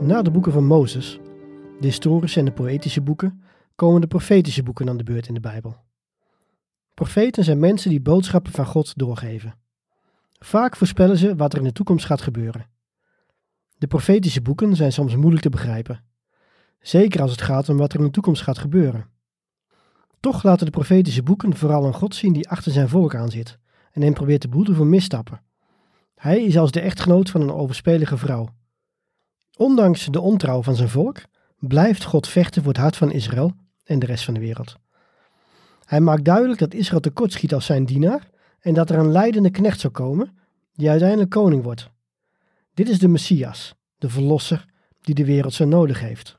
Na de boeken van Mozes, de historische en de poëtische boeken, komen de profetische boeken aan de beurt in de Bijbel. Profeten zijn mensen die boodschappen van God doorgeven. Vaak voorspellen ze wat er in de toekomst gaat gebeuren. De profetische boeken zijn soms moeilijk te begrijpen, zeker als het gaat om wat er in de toekomst gaat gebeuren. Toch laten de profetische boeken vooral een God zien die achter zijn volk aanzit en hem probeert te boeten voor misstappen. Hij is als de echtgenoot van een overspelige vrouw Ondanks de ontrouw van zijn volk blijft God vechten voor het hart van Israël en de rest van de wereld. Hij maakt duidelijk dat Israël tekortschiet als zijn dienaar en dat er een leidende knecht zal komen die uiteindelijk koning wordt. Dit is de Messias, de verlosser die de wereld zo nodig heeft.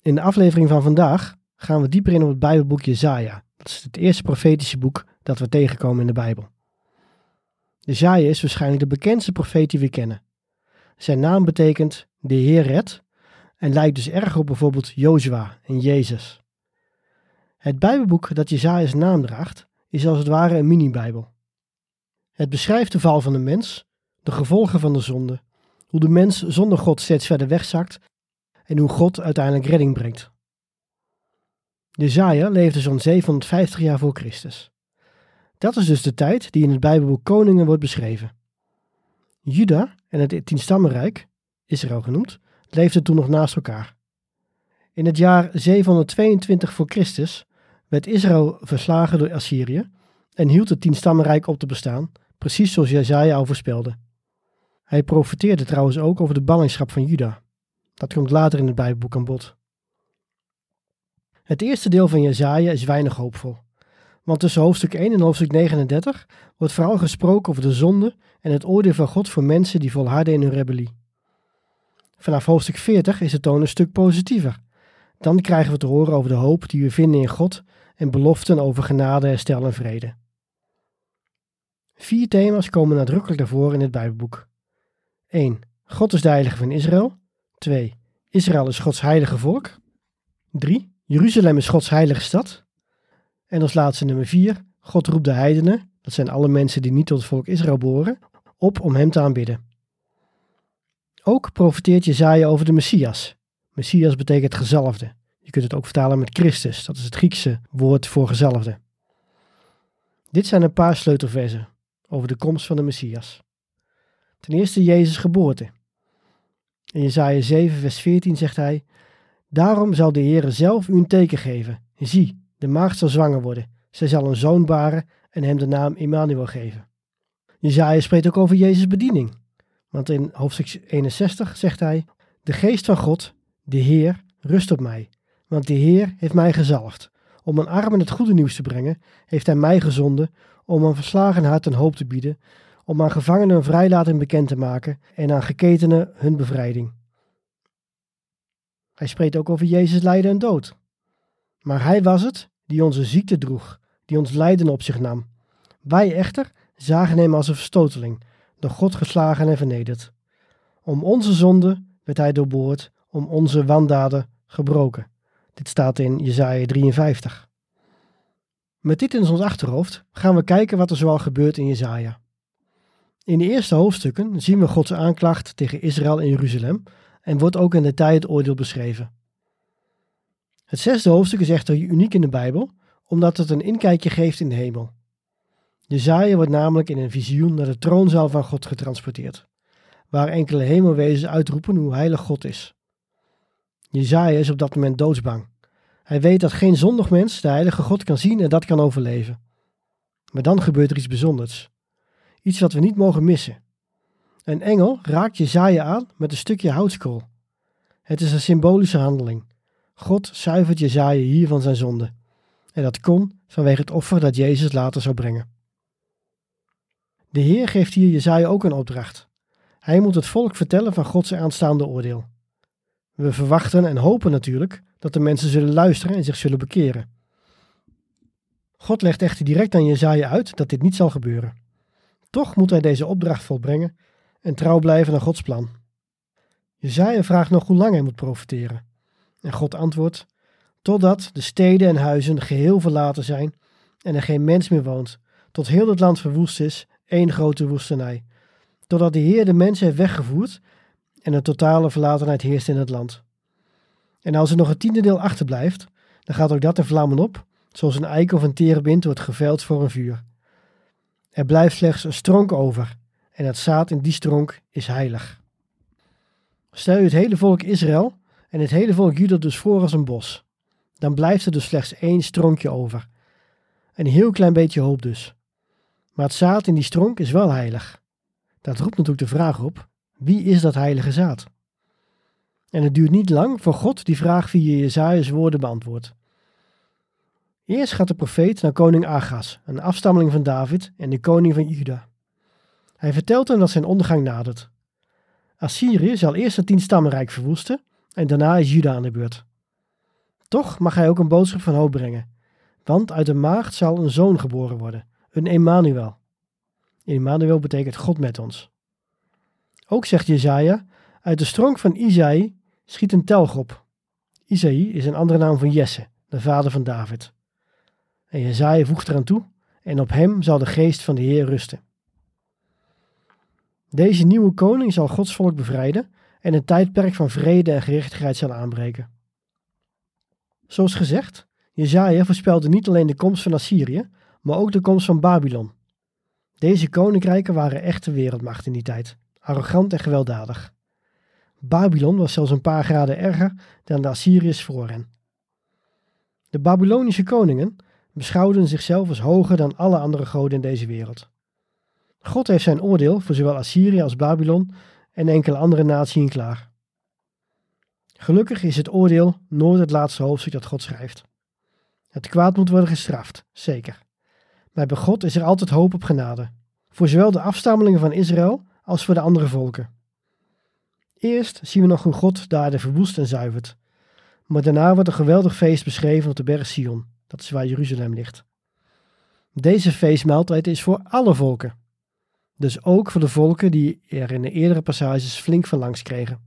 In de aflevering van vandaag gaan we dieper in op het Bijbelboek Jezaja. Dat is het eerste profetische boek dat we tegenkomen in de Bijbel. Jezaja is waarschijnlijk de bekendste profeet die we kennen. Zijn naam betekent de Heer redt en lijkt dus erg op bijvoorbeeld Jozua en Jezus. Het Bijbelboek dat Jezaja's naam draagt is als het ware een mini-Bijbel. Het beschrijft de val van de mens, de gevolgen van de zonde, hoe de mens zonder God steeds verder wegzakt en hoe God uiteindelijk redding brengt. Jezaja leefde zo'n 750 jaar voor Christus. Dat is dus de tijd die in het Bijbelboek Koningen wordt beschreven. Juda en het Tienstammenrijk, Israël genoemd, leefden toen nog naast elkaar. In het jaar 722 voor Christus werd Israël verslagen door Assyrië en hield het Tienstammenrijk op te bestaan, precies zoals Jezaja al voorspelde. Hij profeteerde trouwens ook over de ballingschap van Juda. Dat komt later in het Bijbelboek aan bod. Het eerste deel van Jezaja is weinig hoopvol. Want tussen hoofdstuk 1 en hoofdstuk 39 wordt vooral gesproken over de zonde en het oordeel van God voor mensen die volharden in hun rebellie. Vanaf hoofdstuk 40 is de toon een stuk positiever. Dan krijgen we te horen over de hoop die we vinden in God en beloften over genade, herstel en vrede. Vier thema's komen nadrukkelijk naar voren in het Bijbelboek. 1. God is de heilige van Israël. 2. Israël is Gods heilige volk. 3. Jeruzalem is Gods heilige stad. En als laatste nummer 4. God roept de heidenen, dat zijn alle mensen die niet tot het volk Israël behoren, op om hem te aanbidden. Ook profeteert Jezaja over de Messias. Messias betekent gezalfde. Je kunt het ook vertalen met Christus, dat is het Griekse woord voor gezalfde. Dit zijn een paar sleutelversen over de komst van de Messias. Ten eerste Jezus' geboorte. In Jezaja 7 vers 14 zegt hij, Daarom zal de Heere zelf u een teken geven. Zie, de maagd zal zwanger worden. Zij zal een zoon baren en hem de naam Immanuel geven. Jezaja spreekt ook over Jezus' bediening. Want in hoofdstuk 61 zegt hij, De geest van God, de Heer, rust op mij. Want de Heer heeft mij gezalfd. Om een armen het goede nieuws te brengen, heeft hij mij gezonden om een verslagen hart een hoop te bieden, om aan gevangenen een vrijlating bekend te maken en aan geketenen hun bevrijding. Hij spreekt ook over Jezus lijden en dood. Maar hij was het die onze ziekte droeg, die ons lijden op zich nam. Wij echter zagen hem als een verstoteling, door God geslagen en vernederd. Om onze zonde werd hij doorboord, om onze wandaden gebroken. Dit staat in Jesaja 53. Met dit in ons achterhoofd gaan we kijken wat er zoal gebeurt in Jesaja. In de eerste hoofdstukken zien we Gods aanklacht tegen Israël en Jeruzalem en wordt ook in de tijd oordeel beschreven. Het zesde hoofdstuk is echter uniek in de Bijbel, omdat het een inkijkje geeft in de hemel. Jezaja wordt namelijk in een visioen naar de troonzaal van God getransporteerd, waar enkele hemelwezens uitroepen hoe heilig God is. Jezaja is op dat moment doodsbang. Hij weet dat geen zondig mens de heilige God kan zien en dat kan overleven. Maar dan gebeurt er iets bijzonders. Iets wat we niet mogen missen. Een engel raakt Jezaja aan met een stukje houtskool. Het is een symbolische handeling. God zuivert Jezaja hier van zijn zonde. En dat kon vanwege het offer dat Jezus later zou brengen. De Heer geeft hier Jezaja ook een opdracht. Hij moet het volk vertellen van Gods aanstaande oordeel. We verwachten en hopen natuurlijk dat de mensen zullen luisteren en zich zullen bekeren. God legt echter direct aan Jezaja uit dat dit niet zal gebeuren. Toch moet hij deze opdracht volbrengen en trouw blijven aan Gods plan. Jezaja vraagt nog hoe lang hij moet profiteren. En God antwoordt, totdat de steden en huizen geheel verlaten zijn en er geen mens meer woont, tot heel het land verwoest is, één grote woestenij, totdat de Heer de mensen heeft weggevoerd en een totale verlatenheid heerst in het land. En als er nog een tiende deel achterblijft, dan gaat ook dat in vlammen op, zoals een eik of een terebint wordt geveld voor een vuur. Er blijft slechts een stronk over, en het zaad in die stronk is heilig. Stel je het hele volk Israël en het hele volk Juda dus voor als een bos, dan blijft er dus slechts één stronkje over. Een heel klein beetje hoop dus. Maar het zaad in die stronk is wel heilig. Dat roept natuurlijk de vraag op: wie is dat heilige zaad? En het duurt niet lang voor God die vraag via Jezaja's woorden beantwoordt. Eerst gaat de profeet naar koning Agas, een afstammeling van David en de koning van Juda. Hij vertelt hem dat zijn ondergang nadert. Assyrië zal eerst het tienstammenrijk verwoesten en daarna is Juda aan de beurt. Toch mag hij ook een boodschap van hoop brengen, want uit de maagd zal een zoon geboren worden, een Emmanuel. Emmanuel betekent God met ons. Ook zegt Jezaja, uit de stronk van Isaï schiet een telg op. Isaï is een andere naam van Jesse, de vader van David. En Jezaja voegt eraan toe, en op hem zal de geest van de Heer rusten. Deze nieuwe koning zal Gods volk bevrijden en een tijdperk van vrede en gerechtigheid zal aanbreken. Zoals gezegd, Jezaja voorspelde niet alleen de komst van Assyrië, maar ook de komst van Babylon. Deze koninkrijken waren echte wereldmacht in die tijd, arrogant en gewelddadig. Babylon was zelfs een paar graden erger dan de Assyriërs voor hen. De Babylonische koningen beschouwden zichzelf als hoger dan alle andere goden in deze wereld. God heeft zijn oordeel voor zowel Assyrië als Babylon en enkele andere naties klaar. Gelukkig is het oordeel nooit het laatste hoofdstuk dat God schrijft. Het kwaad moet worden gestraft, zeker. Maar bij God is er altijd hoop op genade, voor zowel de afstammelingen van Israël als voor de andere volken. Eerst zien we nog hoe God de aarde verwoest en zuivert. Maar daarna wordt een geweldig feest beschreven op de berg Sion, dat is waar Jeruzalem ligt. Deze feestmaaltijd is voor alle volken. Dus ook voor de volken die er in de eerdere passages flink van langs kregen.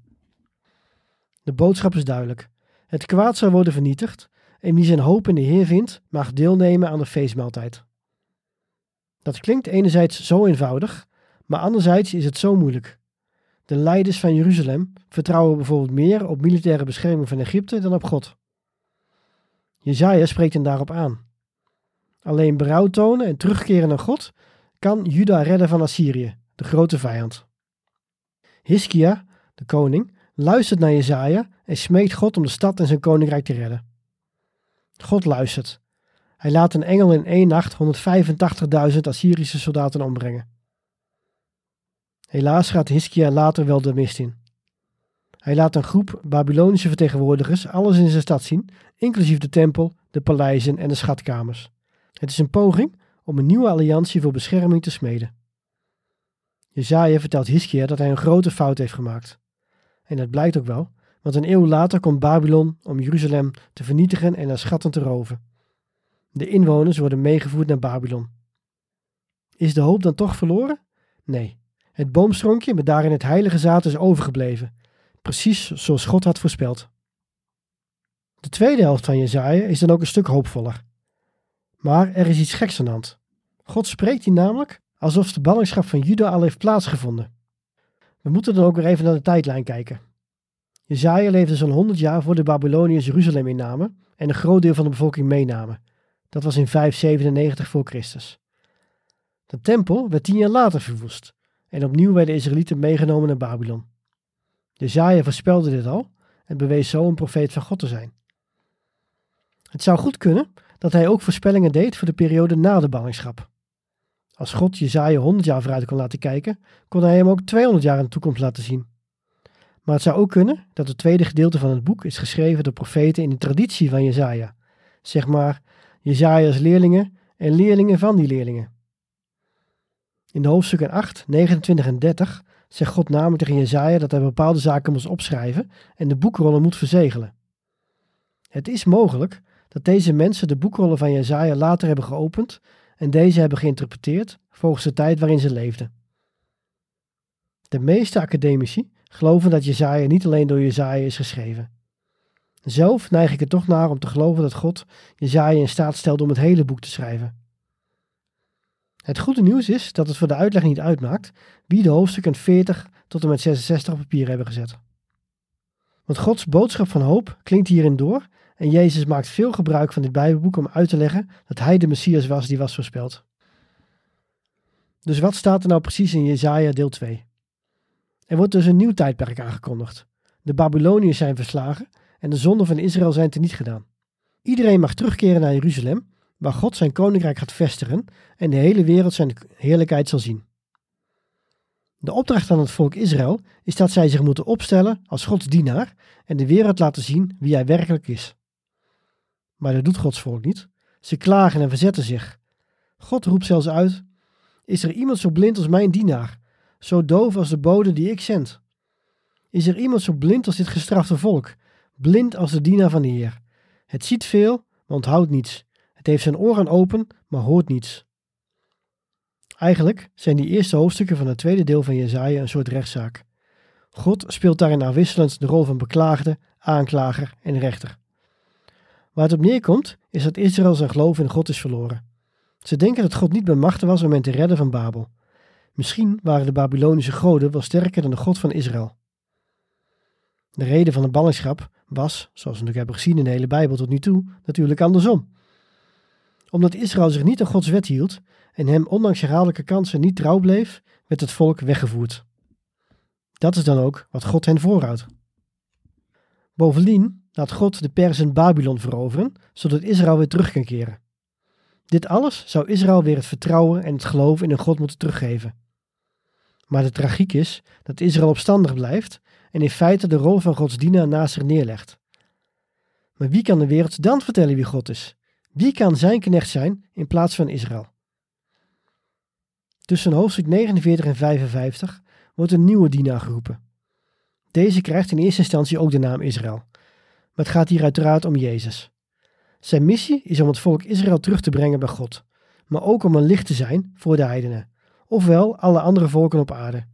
De boodschap is duidelijk. Het kwaad zal worden vernietigd en wie zijn hoop in de Heer vindt, mag deelnemen aan de feestmaaltijd. Dat klinkt enerzijds zo eenvoudig, maar anderzijds is het zo moeilijk. De leiders van Jeruzalem vertrouwen bijvoorbeeld meer op militaire bescherming van Egypte dan op God. Jezaja spreekt hen daarop aan. Alleen berouw tonen en terugkeren naar God kan Juda redden van Assyrië, de grote vijand. Hiskia, de koning, luistert naar Jezaja en smeekt God om de stad en zijn koninkrijk te redden. God luistert. Hij laat een engel in één nacht 185.000 Assyrische soldaten ombrengen. Helaas gaat Hiskia later wel de mist in. Hij laat een groep Babylonische vertegenwoordigers alles in zijn stad zien, inclusief de tempel, de paleizen en de schatkamers. Het is een poging om een nieuwe alliantie voor bescherming te smeden. Jezaja vertelt Hiskia dat hij een grote fout heeft gemaakt. En dat blijkt ook wel, want een eeuw later komt Babylon om Jeruzalem te vernietigen en haar schatten te roven. De inwoners worden meegevoerd naar Babylon. Is de hoop dan toch verloren? Nee. Het boomstronkje met daarin het heilige zaad is overgebleven, precies zoals God had voorspeld. De tweede helft van Jezaja is dan ook een stuk hoopvoller. Maar er is iets geks aan de hand. God spreekt hier namelijk alsof de ballingschap van Juda al heeft plaatsgevonden. We moeten dan ook weer even naar de tijdlijn kijken. Jezaja leefde zo'n 100 jaar voor de Babyloniërs Jeruzalem innamen en een groot deel van de bevolking meenamen. Dat was in 597 voor Christus. De tempel werd tien jaar later verwoest en opnieuw werden de Israëlieten meegenomen naar Babylon. Jezaja voorspelde dit al en bewees zo een profeet van God te zijn. Het zou goed kunnen dat hij ook voorspellingen deed voor de periode na de ballingschap. Als God Jezaja 100 jaar vooruit kon laten kijken, kon hij hem ook 200 jaar in de toekomst laten zien. Maar het zou ook kunnen dat het tweede gedeelte van het boek is geschreven door profeten in de traditie van Jezaja. Zeg maar, Jezaja's leerlingen en leerlingen van die leerlingen. In de hoofdstukken 8, 29 en 30 zegt God namelijk tegen Jezaja dat hij bepaalde zaken moest opschrijven en de boekrollen moet verzegelen. Het is mogelijk dat deze mensen de boekrollen van Jezaja later hebben geopend en deze hebben geïnterpreteerd volgens de tijd waarin ze leefden. De meeste academici geloven dat Jezaja niet alleen door Jezaja is geschreven. Zelf neig ik er toch naar om te geloven dat God Jezaja in staat stelde om het hele boek te schrijven. Het goede nieuws is dat het voor de uitleg niet uitmaakt wie de hoofdstukken 40 tot en met 66 op papier hebben gezet. Want Gods boodschap van hoop klinkt hierin door en Jezus maakt veel gebruik van dit Bijbelboek om uit te leggen dat hij de Messias was die was voorspeld. Dus wat staat er nou precies in Jesaja deel 2? Er wordt dus een nieuw tijdperk aangekondigd. De Babyloniërs zijn verslagen en de zonden van Israël zijn teniet gedaan. Iedereen mag terugkeren naar Jeruzalem, waar God zijn koninkrijk gaat vestigen en de hele wereld zijn heerlijkheid zal zien. De opdracht aan het volk Israël is dat zij zich moeten opstellen als Gods dienaar en de wereld laten zien wie hij werkelijk is. Maar dat doet Gods volk niet. Ze klagen en verzetten zich. God roept zelfs uit: Is er iemand zo blind als mijn dienaar, zo doof als de bode die ik zend? Is er iemand zo blind als dit gestrafte volk, blind als de dienaar van de Heer? Het ziet veel, maar onthoudt niets. Het heeft zijn oren open, maar hoort niets. Eigenlijk zijn die eerste hoofdstukken van het tweede deel van Jezaja een soort rechtszaak. God speelt daarin afwisselend de rol van beklaagde, aanklager en rechter. Waar het op neerkomt, is dat Israël zijn geloof in God is verloren. Ze denken dat God niet bij machten was om hen te redden van Babel. Misschien waren de Babylonische goden wel sterker dan de God van Israël. De reden van de ballingschap was, zoals we natuurlijk hebben gezien in de hele Bijbel tot nu toe, natuurlijk andersom. Omdat Israël zich niet aan Gods wet hield en hem ondanks herhaaldelijke kansen niet trouw bleef, werd het volk weggevoerd. Dat is dan ook wat God hen voorhoudt. Bovendien laat God de Persen Babylon veroveren, zodat Israël weer terug kan keren. Dit alles zou Israël weer het vertrouwen en het geloof in een God moeten teruggeven. Maar de tragiek is dat Israël opstandig blijft en in feite de rol van Gods dienaar naast zich neerlegt. Maar wie kan de wereld dan vertellen wie God is? Wie kan zijn knecht zijn in plaats van Israël? Tussen hoofdstuk 49 en 55 wordt een nieuwe dienaar geroepen. Deze krijgt in eerste instantie ook de naam Israël, maar het gaat hier uiteraard om Jezus. Zijn missie is om het volk Israël terug te brengen bij God, maar ook om een licht te zijn voor de heidenen, ofwel alle andere volken op aarde.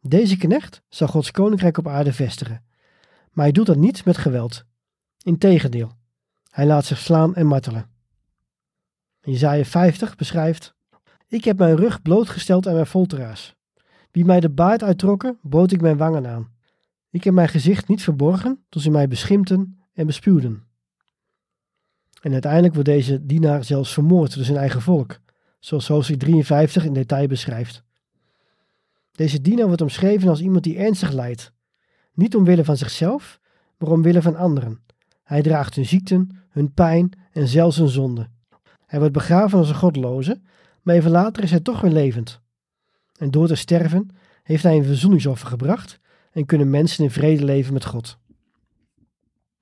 Deze knecht zal Gods koninkrijk op aarde vestigen, maar hij doet dat niet met geweld. Integendeel, hij laat zich slaan en martelen. Jezaja 50 beschrijft: Ik heb mijn rug blootgesteld aan mijn folteraars. Wie mij de baard uittrokken, bood ik mijn wangen aan. Ik heb mijn gezicht niet verborgen, tot ze mij beschimpten en bespuwden. En uiteindelijk wordt deze dienaar zelfs vermoord door zijn eigen volk, zoals hoofdstuk 53 in detail beschrijft. Deze dienaar wordt omschreven als iemand die ernstig lijdt, niet omwille van zichzelf, maar omwille van anderen. Hij draagt hun ziekten, hun pijn en zelfs hun zonde. Hij wordt begraven als een godloze, maar even later is hij toch weer levend. En door te sterven heeft hij een verzoeningsoffer gebracht en kunnen mensen in vrede leven met God.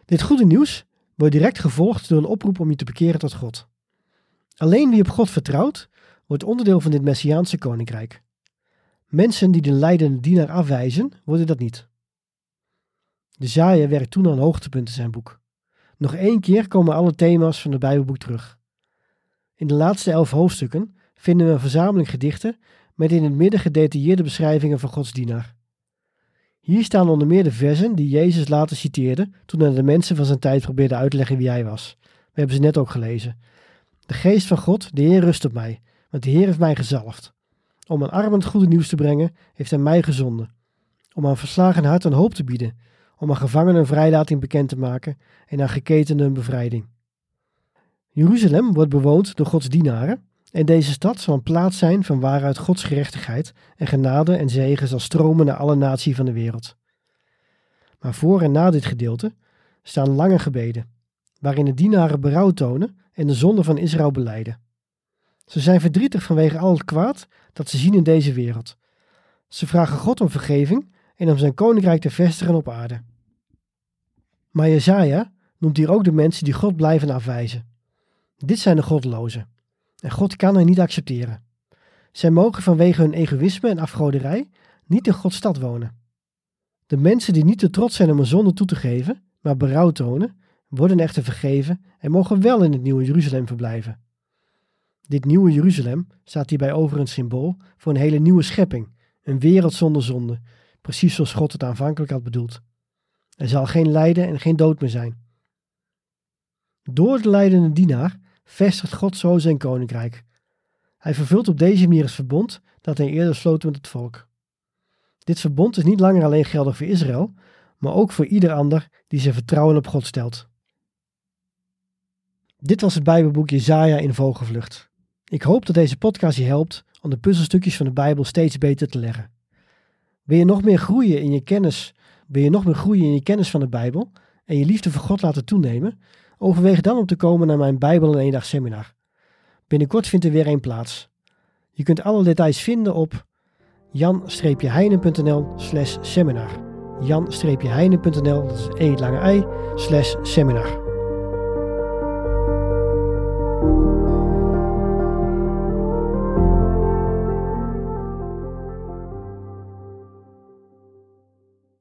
Dit goede nieuws wordt direct gevolgd door een oproep om je te bekeren tot God. Alleen wie op God vertrouwt, wordt onderdeel van dit Messiaanse koninkrijk. Mensen die de leidende dienaar afwijzen, worden dat niet. De zaaier werkt toen aan hoogtepunt in zijn boek. Nog één keer komen alle thema's van het Bijbelboek terug. In de laatste elf hoofdstukken vinden we een verzameling gedichten met in het midden gedetailleerde beschrijvingen van Gods dienaar. Hier staan onder meer de versen die Jezus later citeerde toen hij de mensen van zijn tijd probeerde uit te leggen wie hij was. We hebben ze net ook gelezen. De geest van God, de Heer rust op mij, want de Heer heeft mij gezalfd. Om aan armen het goede nieuws te brengen, heeft hij mij gezonden. Om aan verslagen hart een hoop te bieden, om aan gevangenen een vrijlating bekend te maken en aan geketenden een bevrijding. Jeruzalem wordt bewoond door Gods dienaren En deze stad zal een plaats zijn van waaruit Gods gerechtigheid en genade en zegen zal stromen naar alle naties van de wereld. Maar voor en na dit gedeelte staan lange gebeden, waarin de dienaren berouw tonen en de zonde van Israël beleiden. Ze zijn verdrietig vanwege al het kwaad dat ze zien in deze wereld. Ze vragen God om vergeving en om zijn koninkrijk te vestigen op aarde. Maar Jezaja noemt hier ook de mensen die God blijven afwijzen. Dit zijn de goddelozen. En God kan hen niet accepteren. Zij mogen vanwege hun egoïsme en afgoderij niet in Gods stad wonen. De mensen die niet te trots zijn om een zonde toe te geven, maar berouw tonen, worden echter vergeven en mogen wel in het nieuwe Jeruzalem verblijven. Dit nieuwe Jeruzalem staat hierbij over een symbool voor een hele nieuwe schepping, een wereld zonder zonde, precies zoals God het aanvankelijk had bedoeld. Er zal geen lijden en geen dood meer zijn. Door de leidende dienaar vestigt God zo zijn koninkrijk. Hij vervult op deze manier het verbond dat hij eerder sloot met het volk. Dit verbond is niet langer alleen geldig voor Israël, maar ook voor ieder ander die zijn vertrouwen op God stelt. Dit was het Bijbelboek Jezaja in vogelvlucht. Ik hoop dat deze podcast je helpt om de puzzelstukjes van de Bijbel steeds beter te leggen. Wil je nog meer groeien in je kennis, wil je nog meer groeien in je kennis van de Bijbel en je liefde voor God laten toenemen? Overweeg dan om te komen naar mijn Bijbel één dag seminar. Binnenkort vindt er weer een plaats. Je kunt alle details vinden op jan-heinen.nl slash seminar jan-heinen.nl, dat is e lange i, slash seminar.